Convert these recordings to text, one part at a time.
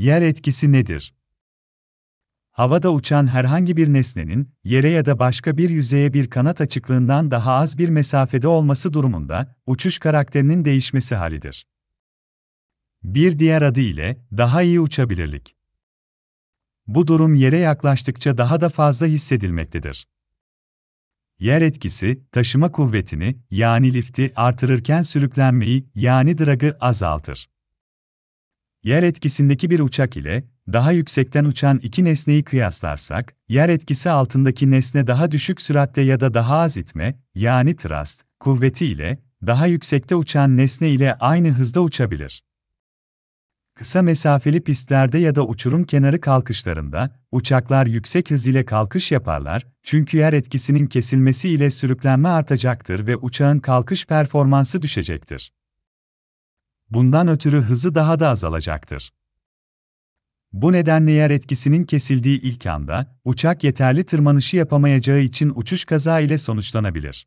Yer etkisi nedir? Havada uçan herhangi bir nesnenin, yere ya da başka bir yüzeye bir kanat açıklığından daha az bir mesafede olması durumunda, uçuş karakterinin değişmesi halidir. Bir diğer adı ile, daha iyi uçabilirlik. Bu durum yere yaklaştıkça daha da fazla hissedilmektedir. Yer etkisi, taşıma kuvvetini, yani lifti artırırken sürüklenmeyi, yani dragı azaltır. Yer etkisindeki bir uçak ile, daha yüksekten uçan iki nesneyi kıyaslarsak, yer etkisi altındaki nesne daha düşük süratte ya da daha az itme, yani thrust, kuvveti ile, daha yüksekte uçan nesne ile aynı hızda uçabilir. Kısa mesafeli pistlerde ya da uçurum kenarı kalkışlarında, uçaklar yüksek hız ile kalkış yaparlar, çünkü yer etkisinin kesilmesi ile sürüklenme artacaktır ve uçağın kalkış performansı düşecektir. Bundan ötürü hızı daha da azalacaktır. Bu nedenle yer etkisinin kesildiği ilk anda, uçak yeterli tırmanışı yapamayacağı için uçuş kaza ile sonuçlanabilir.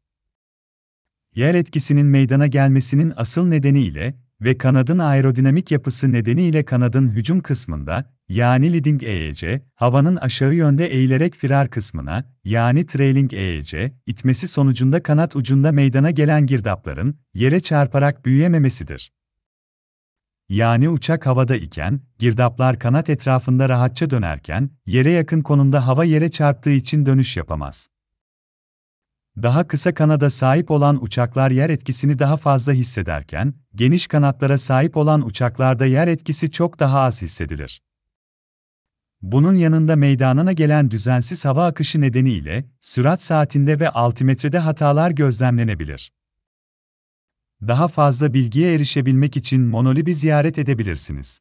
Yer etkisinin meydana gelmesinin asıl nedeni ile ve kanadın aerodinamik yapısı nedeniyle kanadın hücum kısmında, yani leading EEC, havanın aşağı yönde eğilerek firar kısmına, yani trailing EEC, itmesi sonucunda kanat ucunda meydana gelen girdapların, yere çarparak büyüyememesidir. Yani uçak havada iken, girdaplar kanat etrafında rahatça dönerken, yere yakın konumda hava yere çarptığı için dönüş yapamaz. Daha kısa kanada sahip olan uçaklar yer etkisini daha fazla hissederken, geniş kanatlara sahip olan uçaklarda yer etkisi çok daha az hissedilir. Bunun yanında meydanına gelen düzensiz hava akışı nedeniyle, sürat saatinde ve altimetrede hatalar gözlemlenebilir. Daha fazla bilgiye erişebilmek için Monolib'i ziyaret edebilirsiniz.